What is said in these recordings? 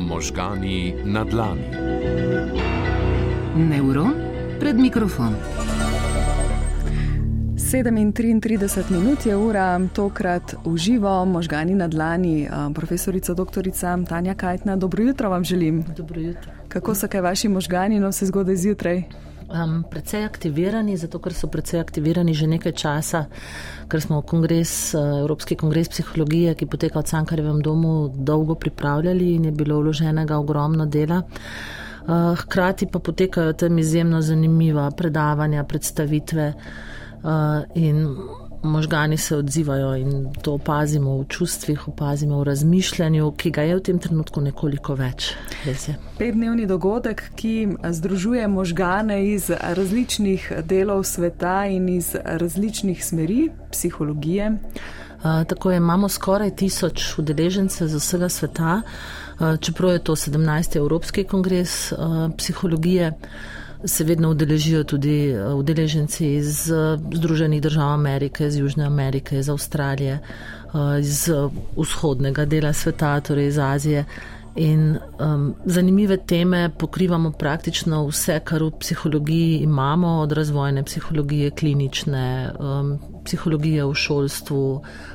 Možgani na dlani. Neuron pred mikrofon. 7:33 minut je ura, tokrat uživo, možgani na dlani, profesorica dr. Tanja Kajtna. Dobro jutro vam želim. Dobro jutro. Kako so kaj vaši možgani, no se zgodaj zjutraj? Um, predvsej aktivirani, zato ker so predvsej aktivirani že nekaj časa, ker smo kongres, Evropski kongres psihologije, ki poteka v Cankarjevem domu, dolgo pripravljali in je bilo vloženega ogromno dela. Uh, hkrati pa potekajo tam izjemno zanimiva predavanja, predstavitve uh, in možgani se odzivajo in to opazimo v čustvih, opazimo v razmišljanju, ki ga je v tem trenutku nekoliko več. Petdnevni dogodek, ki združuje možgane iz različnih delov sveta in iz različnih smeri psihologije. Tako je, imamo skoraj tisoč udeležencev z vsega sveta, čeprav je to 17. Evropski kongres psihologije se vedno udeležijo tudi eh, udeleženci iz eh, Združenih držav Amerike, iz Južne Amerike, iz Avstralije, eh, iz vzhodnega dela sveta, torej iz Azije. In um, zanimive teme pokrivamo praktično vse, kar v psihologiji imamo, od razvojne psihologije, klinične, um, psihologije v šolstvu,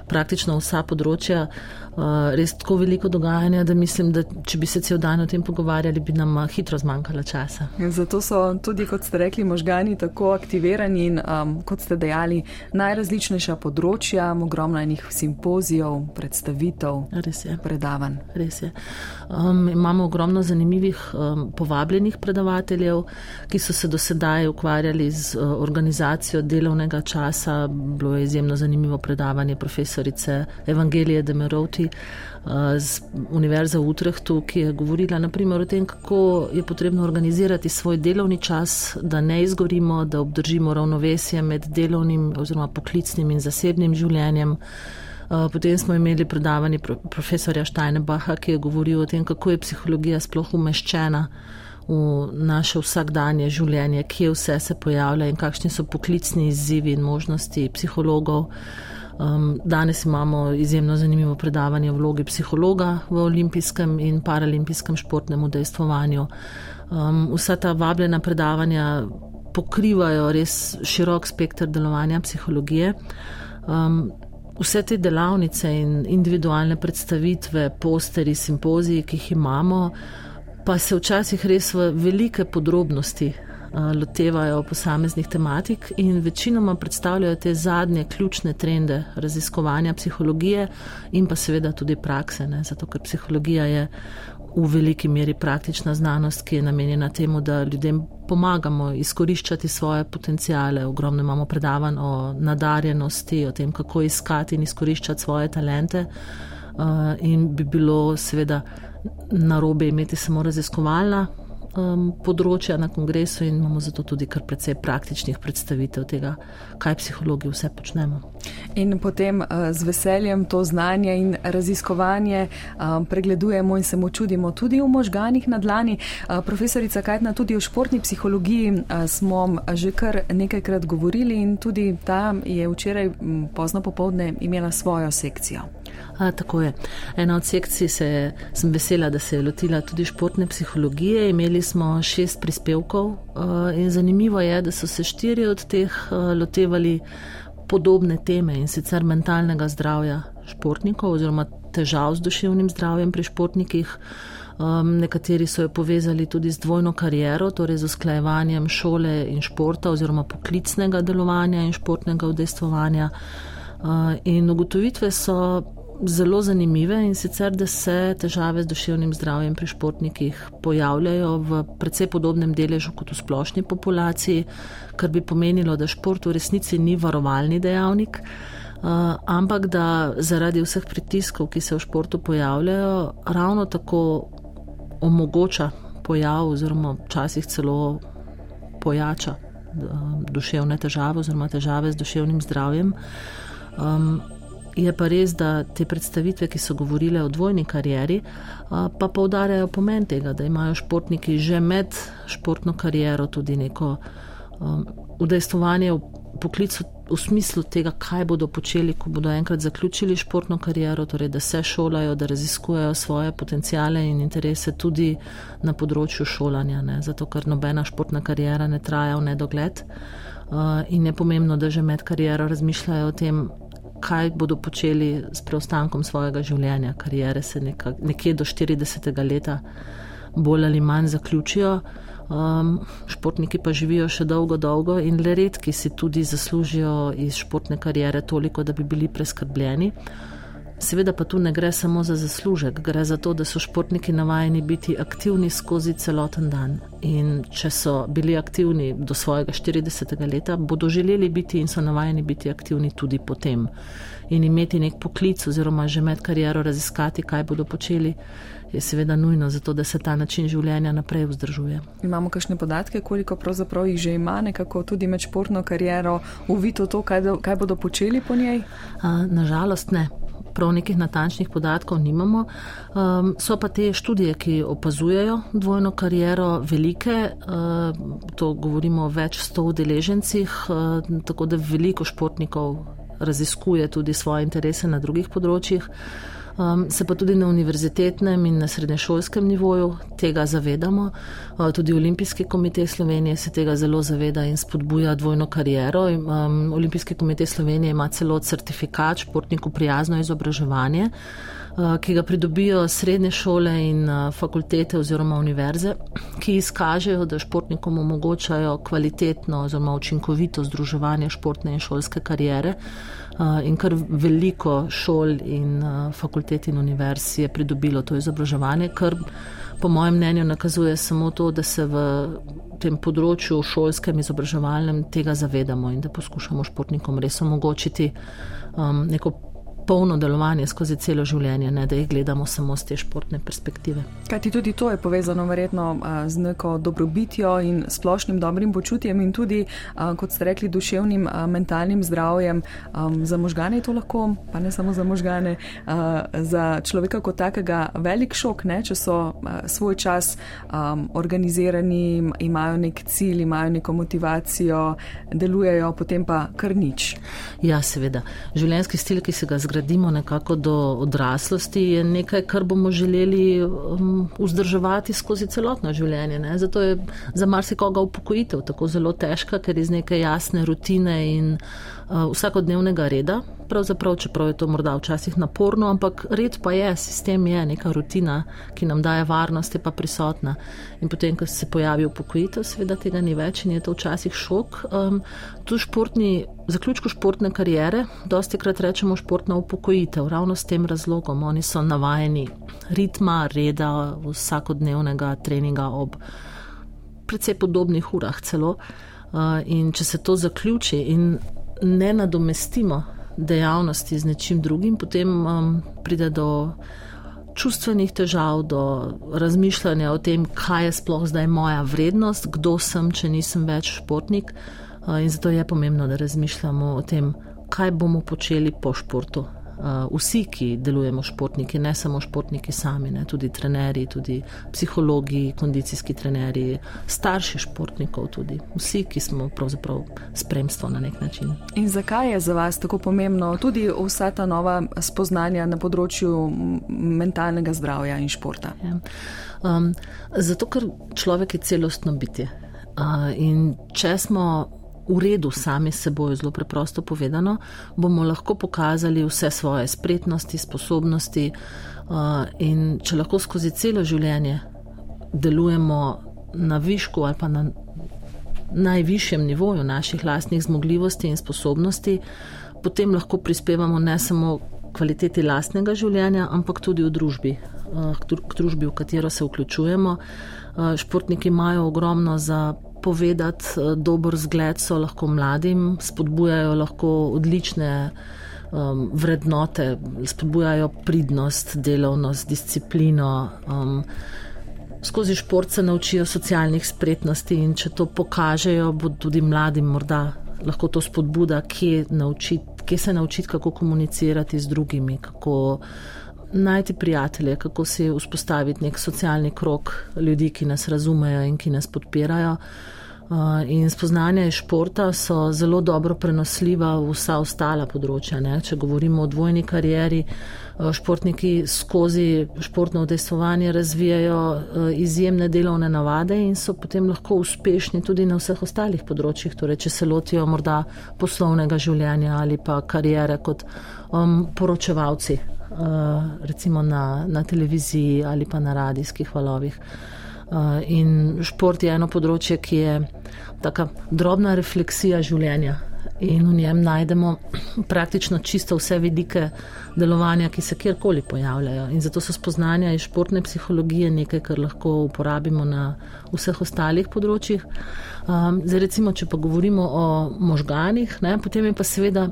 praktično vsa področja. Uh, res tako veliko dogajanja, da mislim, da če bi se cel dan o tem pogovarjali, bi nam uh, hitro zmanjkalo časa. Zato so tudi, kot ste rekli, možgani tako aktivirani in, um, kot ste dejali, najrazličnejša področja, ogromno enih simpozijev, predstavitev, res predavanj. Res je. Um, imamo ogromno zanimivih um, povabljenih predavateljev, ki so se do sedaj ukvarjali z uh, organizacijo delovnega časa. Bilo je izjemno zanimivo predavanje profesorice Evangelije Demerovti z Univerze v Utrehtu, ki je govorila naprimer o tem, kako je potrebno organizirati svoj delovni čas, da ne izgorimo, da obdržimo ravnovesje med delovnim oziroma poklicnim in zasebnim življenjem. Potem smo imeli predavanje profesorja Steinebacha, ki je govoril o tem, kako je psihologija sploh umeščena v naše vsakdanje življenje, kje vse se pojavlja in kakšni so poklicni izzivi in možnosti psihologov. Um, danes imamo izjemno zanimivo predavanje o vlogi psihologa v olimpijskem in paralimpijskem športnem udejstvovanju. Um, vsa ta vabljena predavanja pokrivajo res širok spektr delovanja psihologije. Um, vse te delavnice in individualne predstavitve, posteri, simpoziji, ki jih imamo, pa se včasih res v velike podrobnosti lotevajo posameznih tematik in večinoma predstavljajo te zadnje ključne trende raziskovanja psihologije in pa seveda tudi prakse, ne? zato ker psihologija je v veliki meri praktična znanost, ki je namenjena temu, da ljudem pomagamo izkoriščati svoje potencijale. Ogromno imamo predavanj o nadarjenosti, o tem, kako iskati in izkoriščati svoje talente. In bi bilo seveda narobe imeti samo raziskovalna um, področja na kongresu in imamo zato tudi kar precej praktičnih predstavitev tega, kaj psihologi vse počnemo. In potem uh, z veseljem to znanje in raziskovanje um, pregledujemo in se mu čudimo tudi v možganih na dlani. Uh, profesorica Kajtna, tudi o športni psihologiji uh, smo že kar nekajkrat govorili in tudi ta je včeraj pozno popovdne imela svojo sekcijo. A, tako je. Ena od sekcij se, sem vesela, da se je lotila tudi športne psihologije. Imeli smo šest prispevkov uh, in zanimivo je, da so se štiri od teh uh, lotevali podobne teme in sicer mentalnega zdravja športnikov oziroma težav z duševnim zdravjem pri športnikih. Um, nekateri so jo povezali tudi z dvojno kariero, torej z usklajevanjem šole in športa oziroma poklicnega delovanja in športnega udejstvovanja. Uh, in ugotovitve so zelo zanimive in sicer, da se težave z duševnim zdravjem pri športnikih pojavljajo v precej podobnem deležu kot v splošni populaciji, kar bi pomenilo, da šport v resnici ni varovalni dejavnik, uh, ampak da zaradi vseh pritiskov, ki se v športu pojavljajo, ravno tako omogoča pojav oziroma včasih celo pojača uh, duševne težave oziroma težave z duševnim zdravjem. Um, Je pa res, da te predstavitve, ki so govorile o dvojni karieri, pa poudarjajo pomen tega, da imajo športniki že med športno kariero tudi neko um, udejstvovanje v poklicu v smislu tega, kaj bodo počeli, ko bodo enkrat zaključili športno kariero, torej da se šolajo, da raziskujejo svoje potencijale in interese tudi na področju šolanja, ne? zato ker nobena športna karijera ne traja v nedogled. Uh, in je pomembno, da že med kariero razmišljajo o tem, kaj bodo počeli s preostankom svojega življenja. Karijere se neka, nekje do 40. leta bolj ali manj zaključijo um, športniki pa živijo še dolgo, dolgo in le redki si tudi zaslužijo iz športne karijere toliko, da bi bili preskrbljeni. Seveda pa tu ne gre samo za zaslužek, gre za to, da so športniki navajeni biti aktivni skozi celoten dan. In če so bili aktivni do svojega 40. leta, bodo želeli biti in so navajeni biti aktivni tudi potem. In imeti nek poklic oziroma že med kariero raziskati, kaj bodo počeli, je seveda nujno, zato da se ta način življenja naprej vzdržuje. Imamo kakšne podatke, koliko pravzaprav jih že ima, nekako tudi med športno kariero, uvito to, kaj, do, kaj bodo počeli po njej? Nažalost ne. Prav nekih natančnih podatkov nimamo. Um, so pa te študije, ki opazujejo dvojno kariero, velike, uh, to govorimo o več sto udeležencih, uh, tako da veliko športnikov raziskuje tudi svoje interese na drugih področjih. Um, se pa tudi na univerzitetnem in na srednješolskem nivoju tega zavedamo. Uh, tudi Olimpijski komitej Slovenije se tega zelo zaveda in spodbuja dvojno kariero. Um, Olimpijski komitej Slovenije ima celo certifikat športniku prijazno izobraževanje, uh, ki ga pridobijo srednje šole in uh, fakultete oziroma univerze, ki izkažejo, da športnikom omogočajo kvalitetno oziroma učinkovito združevanje športne in šolske karijere. Eh, in kar veliko šol in eh, fakultet in univerz je pridobilo to izobraževanje, kar po mojem mnenju nakazuje samo to, da se v tem področju šolskem izobraževalnem tega zavedamo in da poskušamo športnikom res omogočiti um, neko polno delovanje skozi celo življenje, ne da jih gledamo samo z te športne perspektive. Kaj ti tudi to je povezano verjetno z neko dobrobitjo in splošnim dobrim počutjem in tudi, kot ste rekli, duševnim, mentalnim zdravjem. Za možgane je to lahko, pa ne samo za možgane, za človeka kot takega velik šok, ne? če so svoj čas organizirani, imajo nek cilj, imajo neko motivacijo, delujejo, potem pa kar nič. Ja, seveda. Življenjski stil, ki se ga zgradi, gradimo nekako do odraslosti, je nekaj, kar bomo želeli um, vzdrževati skozi celotno življenje. Ne? Zato je za marsikoga upokojitev tako zelo težka, ker iz neke jasne rutine in uh, vsakodnevnega reda pravzaprav, čeprav je to morda včasih naporno, ampak red pa je, sistem je neka rutina, ki nam daje varnost, je pa prisotna. In potem, ko se pojavi upokojitev, seveda tega ni več in je to včasih šok. Um, tu športni, zaključku športne karijere, dosti krat rečemo športna upokojitev, ravno s tem razlogom. Oni so navajeni ritma, reda, vsakodnevnega treninga ob precej podobnih urah celo. Uh, in če se to zaključi in ne nadomestimo dejavnosti z nečim drugim, potem um, pride do čustvenih težav, do razmišljanja o tem, kaj je sploh zdaj moja vrednost, kdo sem, če nisem več športnik. Uh, in zato je pomembno, da razmišljamo o tem, kaj bomo počeli po športu. Uh, vsi, ki delujemo športniki, ne samo športniki sami, ne, tudi trenerji, tudi psihologi, kondicijski trenerji, starši športnikov, tudi vsi, ki smo pravzaprav spremstvo na nek način. In zakaj je za vas tako pomembno tudi vsa ta nova spoznanja na področju mentalnega zdravja in športa? Ja. Um, zato, ker človek je celostno bitje. Uh, in če smo v redu sami s seboj, zelo preprosto povedano, bomo lahko pokazali vse svoje spretnosti, sposobnosti uh, in če lahko skozi celo življenje delujemo na višku ali pa na najvišjem nivoju naših lastnih zmogljivosti in sposobnosti, potem lahko prispevamo ne samo kvaliteti lastnega življenja, ampak tudi v družbi, uh, k družbi, v katero se vključujemo. Uh, športniki imajo ogromno za povedati, eh, dober zgled so lahko mladim, spodbujajo lahko odlične um, vrednote, spodbujajo pridnost, delovnost, disciplino. Um, skozi šport se naučijo socialnih spretnosti in če to pokažejo, bo tudi mladim morda lahko to spodbuda, kje, naučit, kje se naučiti, kako komunicirati z drugimi, kako najti prijatelje, kako si vzpostaviti nek socialni krok ljudi, ki nas razumejo in ki nas podpirajo. In spoznanja iz športa so zelo dobro prenosljiva v vsa ostala področja. Ne? Če govorimo o dvojni karieri, športniki skozi športno udejstvovanje razvijajo izjemne delovne navade in so potem lahko uspešni tudi na vseh ostalih področjih. Torej, če se lotijo morda poslovnega življenja ali pa karijere kot um, poročevalci, uh, recimo na, na televiziji ali pa na radijskih valovih. Eh, in šport je eno področje, ki je tako drobna refleksija življenja. In v njem najdemo praktično čisto vse vidike delovanja, ki se kjerkoli pojavljajo. In zato so spoznanja iz športne psihologije nekaj, kar lahko uporabimo na vseh ostalih področjih. Um, zdaj, recimo, če pa govorimo o možganih, ne, potem je pa seveda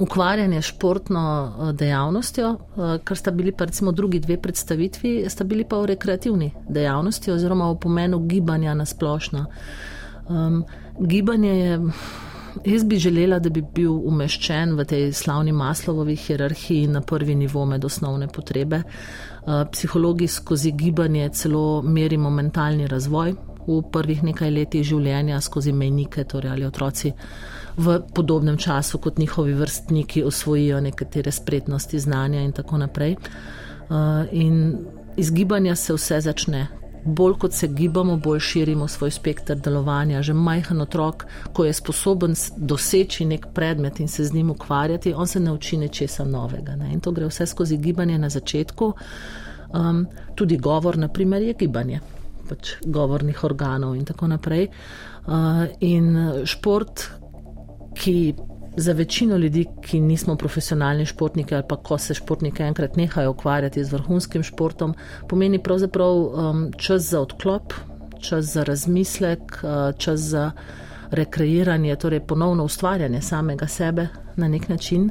ukvarjanje s športno eh, dejavnostjo, eh, kar sta bili pa recimo drugi dve predstavitvi, sta bili pa v rekreativni dejavnosti oziroma v pomenu gibanja na splošno. Um, gibanje je, jaz bi želela, da bi bil umeščen v tej slavni maslovovi hierarhiji na prvi nivo med osnovne potrebe. Uh, psihologi skozi gibanje celo merimo mentalni razvoj v prvih nekaj letih življenja skozi mejnike, torej ali otroci v podobnem času kot njihovi vrstniki osvojijo nekatere spretnosti, znanja in tako naprej. Uh, in iz gibanja se vse začne. Bolj kot se gibamo, bolj širimo svoj spektr delovanja. Že majhen otrok, ko je sposoben doseči nek predmet in se z njim ukvarjati, on se nauči nečesa novega. Ne? In to gre vse skozi gibanje na začetku. Um, tudi govor, naprimer, je gibanje pač govornih organov in tako naprej. Uh, in šport, ki za večino ljudi, ki nismo profesionalni športniki ali pa ko se športniki enkrat nehajo ukvarjati z vrhunskim športom, pomeni pravzaprav um, čas za odklop, čas za razmislek, uh, čas za rekreiranje, torej ponovno ustvarjanje samega sebe na nek način.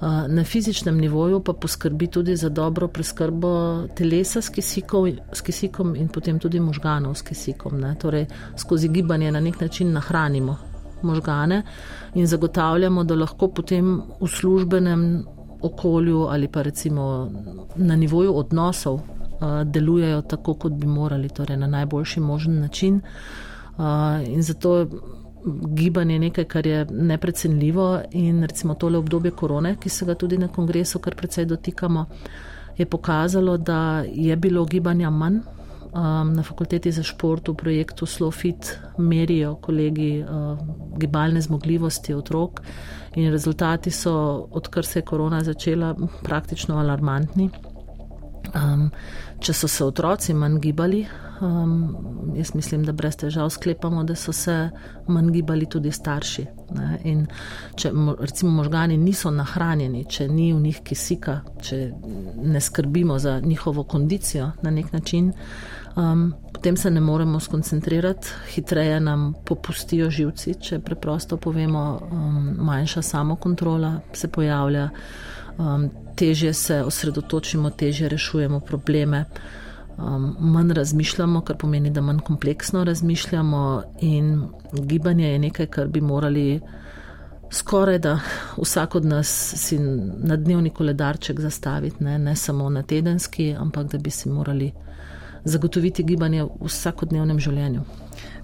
Uh, na fizičnem nivoju pa poskrbi tudi za dobro preskrbo telesa s, kisikov, s kisikom in potem tudi možganov s kisikom. Ne? Torej, skozi gibanje na nek način nahranimo možgane in zagotavljamo, da lahko potem v službenem okolju ali pa recimo na nivoju odnosov delujejo tako, kot bi morali, torej na najboljši možen način. In zato gibanje je nekaj, kar je neprecenljivo in recimo tole obdobje korone, ki se ga tudi na kongresu kar precej dotikamo, je pokazalo, da je bilo gibanja manj, um, na fakulteti za šport v projektu Slowfit merijo kolegi uh, gibalne zmogljivosti otrok in rezultati so, odkar se je korona začela, praktično alarmantni. Um, če so se otroci manj gibali, um, jaz mislim, da brez težav sklepamo, da so se manj gibali tudi starši. Ne? In če recimo možgani niso nahranjeni, če ni v njih kisika, če ne skrbimo za njihovo kondicijo na nek način, um, potem se ne moremo skoncentrirati, hitreje nam popustijo živci, če preprosto povemo, um, manjša samokontrola se pojavlja, um, težje se osredotočimo, težje rešujemo probleme. Um, manj razmišljamo, kar pomeni, da manj kompleksno razmišljamo, in gibanje je nekaj, kar bi morali skoraj da vsak od nas si na dnevni koledarček zastaviti, ne, ne samo na tedenski, ampak da bi si morali zagotoviti gibanje v vsakodnevnem življenju.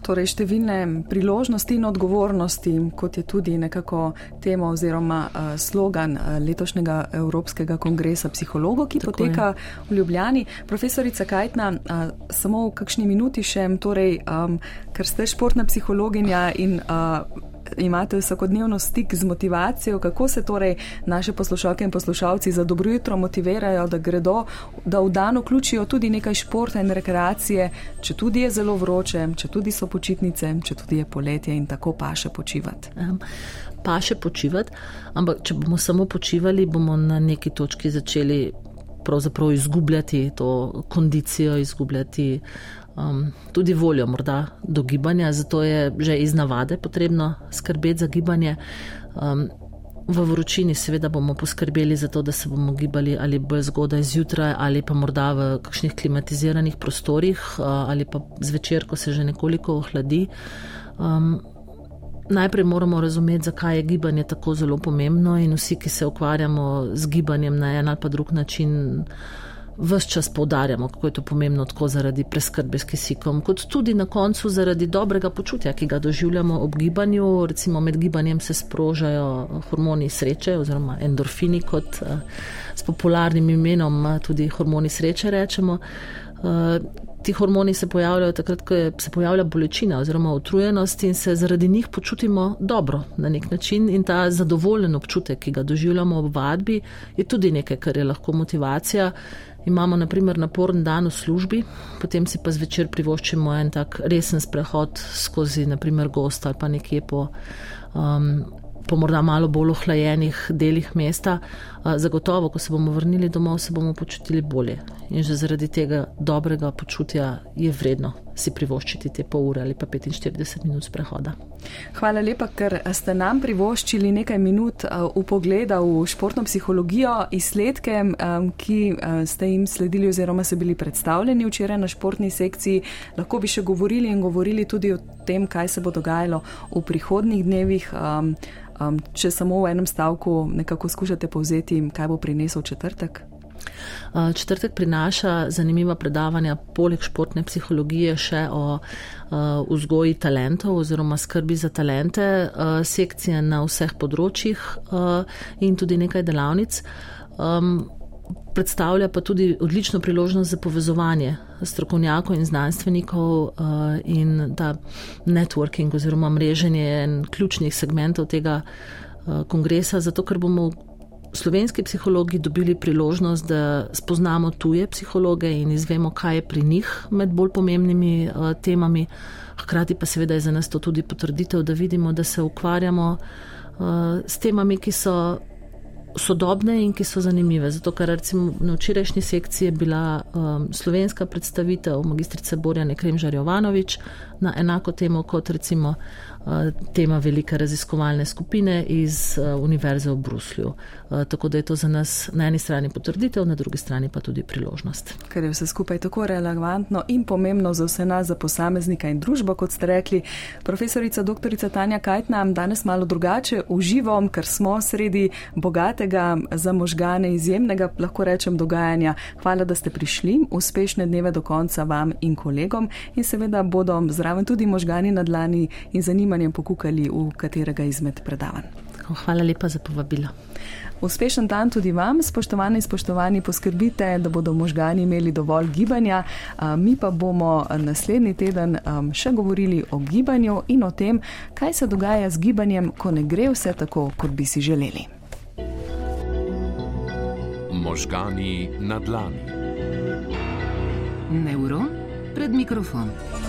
Torej, številne priložnosti in odgovornosti, kot je tudi nekako tema oziroma uh, slogan uh, letošnjega Evropskega kongresa psihologov, ki Tako poteka je. v Ljubljani. Profesorica Kajtna, uh, samo v kakšni minuti še, torej, um, ker ste športna psihologinja in uh, imate vsakodnevno stik z motivacijo, kako se torej naše poslušalke in poslušalci za dobro jutro motivirajo, da gredo, da v dan vključijo tudi nekaj športa in rekreacije, če tudi je zelo vroče, če tudi so počitnice, če tudi je poletje in tako pa še počivati. Um, pa še počivati, ampak če bomo samo počivali, bomo na neki točki začeli pravzaprav izgubljati to kondicijo, izgubljati um, tudi voljo morda do gibanja, zato je že iz navade potrebno skrbeti za gibanje. Um, V vročini seveda bomo poskrbeli za to, da se bomo gibali ali bolj zgodaj zjutraj ali pa morda v kakšnih klimatiziranih prostorih uh, ali pa zvečer, ko se že nekoliko ohladi. Um, najprej moramo razumeti, zakaj je gibanje tako zelo pomembno in vsi, ki se ukvarjamo z gibanjem na en ali pa drug način, vse čas poudarjamo, kako je to pomembno, tako zaradi preskrbe s kisikom, kot tudi na koncu zaradi dobrega počutja, ki ga doživljamo ob gibanju. Recimo med gibanjem se sprožajo hormoni sreče oziroma endorfini, kot uh, s popularnim imenom uh, tudi hormoni sreče rečemo. Ti hormoni se pojavljajo takrat, ko se pojavlja bolečina oziroma utrujenost in se zaradi njih počutimo dobro na nek način. In ta zadovoljen občutek, ki ga doživljamo ob vadbi, je tudi nekaj, kar je lahko motivacija. Imamo naprimer naporen dan v službi, potem si pa zvečer privoščimo en tak resen sprehod skozi naprimer gost ali pa nekje po um, po morda malo bolj ohlajenih delih mesta, zagotovo, ko se bomo vrnili domov, se bomo počutili bolje. In že zaradi tega dobrega počutja je vredno si privoščiti te pol ure ali pa 45 minut sprehoda. Hvala lepa, ker ste nam privoščili nekaj minut v pogleda v športno psihologijo, izsledke, ki ste jim sledili oziroma so bili predstavljeni včeraj na športni sekciji. Lahko bi še govorili in govorili tudi o tem, kaj se bo dogajalo v prihodnih dnevih. Če samo v enem stavku nekako skušate povzeti, kaj bo prinesel četrtek? Uh, četrtek prinaša zanimiva predavanja, poleg športne psihologije, še o uh, vzgoji talentov oziroma skrbi za talente, uh, sekcije na vseh področjih in tudi nekaj delavnic. Predstavlja pa tudi odlično priložnost za povezovanje strokovnjakov in znanstvenikov in ta networking oziroma mreženje je en ključnih segmentov tega kongresa, zato ker bomo slovenski psihologi dobili priložnost, da spoznamo tuje psihologe in izvemo, kaj je pri njih med bolj pomembnimi uh, temami. Hkrati pa seveda je za nas to tudi potrditev, da vidimo, da se ukvarjamo uh, s temami, ki so sodobne in ki so zanimive. Zato, ker recimo na včerajšnji sekciji je bila um, slovenska predstavitev magistrice Borjane Kremžar Jovanovič na enako temo kot recimo uh, tema velike raziskovalne skupine iz uh, Univerze v Bruslju. Uh, tako da je to za nas na eni strani potrditev, na drugi strani pa tudi priložnost. Ker je vse skupaj tako relevantno in pomembno za vse nas, za posameznika in družbo, kot ste rekli, profesorica dr. Tanja Kajt nam danes malo drugače uživom, ker smo sredi bogatega za možgane izjemnega, lahko rečem, dogajanja. Hvala, da ste prišli. Uspešne dneve do konca vam in kolegom in seveda bodo zraven tudi možgani na dlani in zanimanjem pokukali v katerega izmed predavanj. Hvala lepa za povabilo. Uspešen dan tudi vam, spoštovani in spoštovani, poskrbite, da bodo možgani imeli dovolj gibanja. Mi pa bomo naslednji teden še govorili o gibanju in o tem, kaj se dogaja z gibanjem, ko ne gre vse tako, kot bi si želeli. Možgani na dlani. Neuron pred mikrofonom.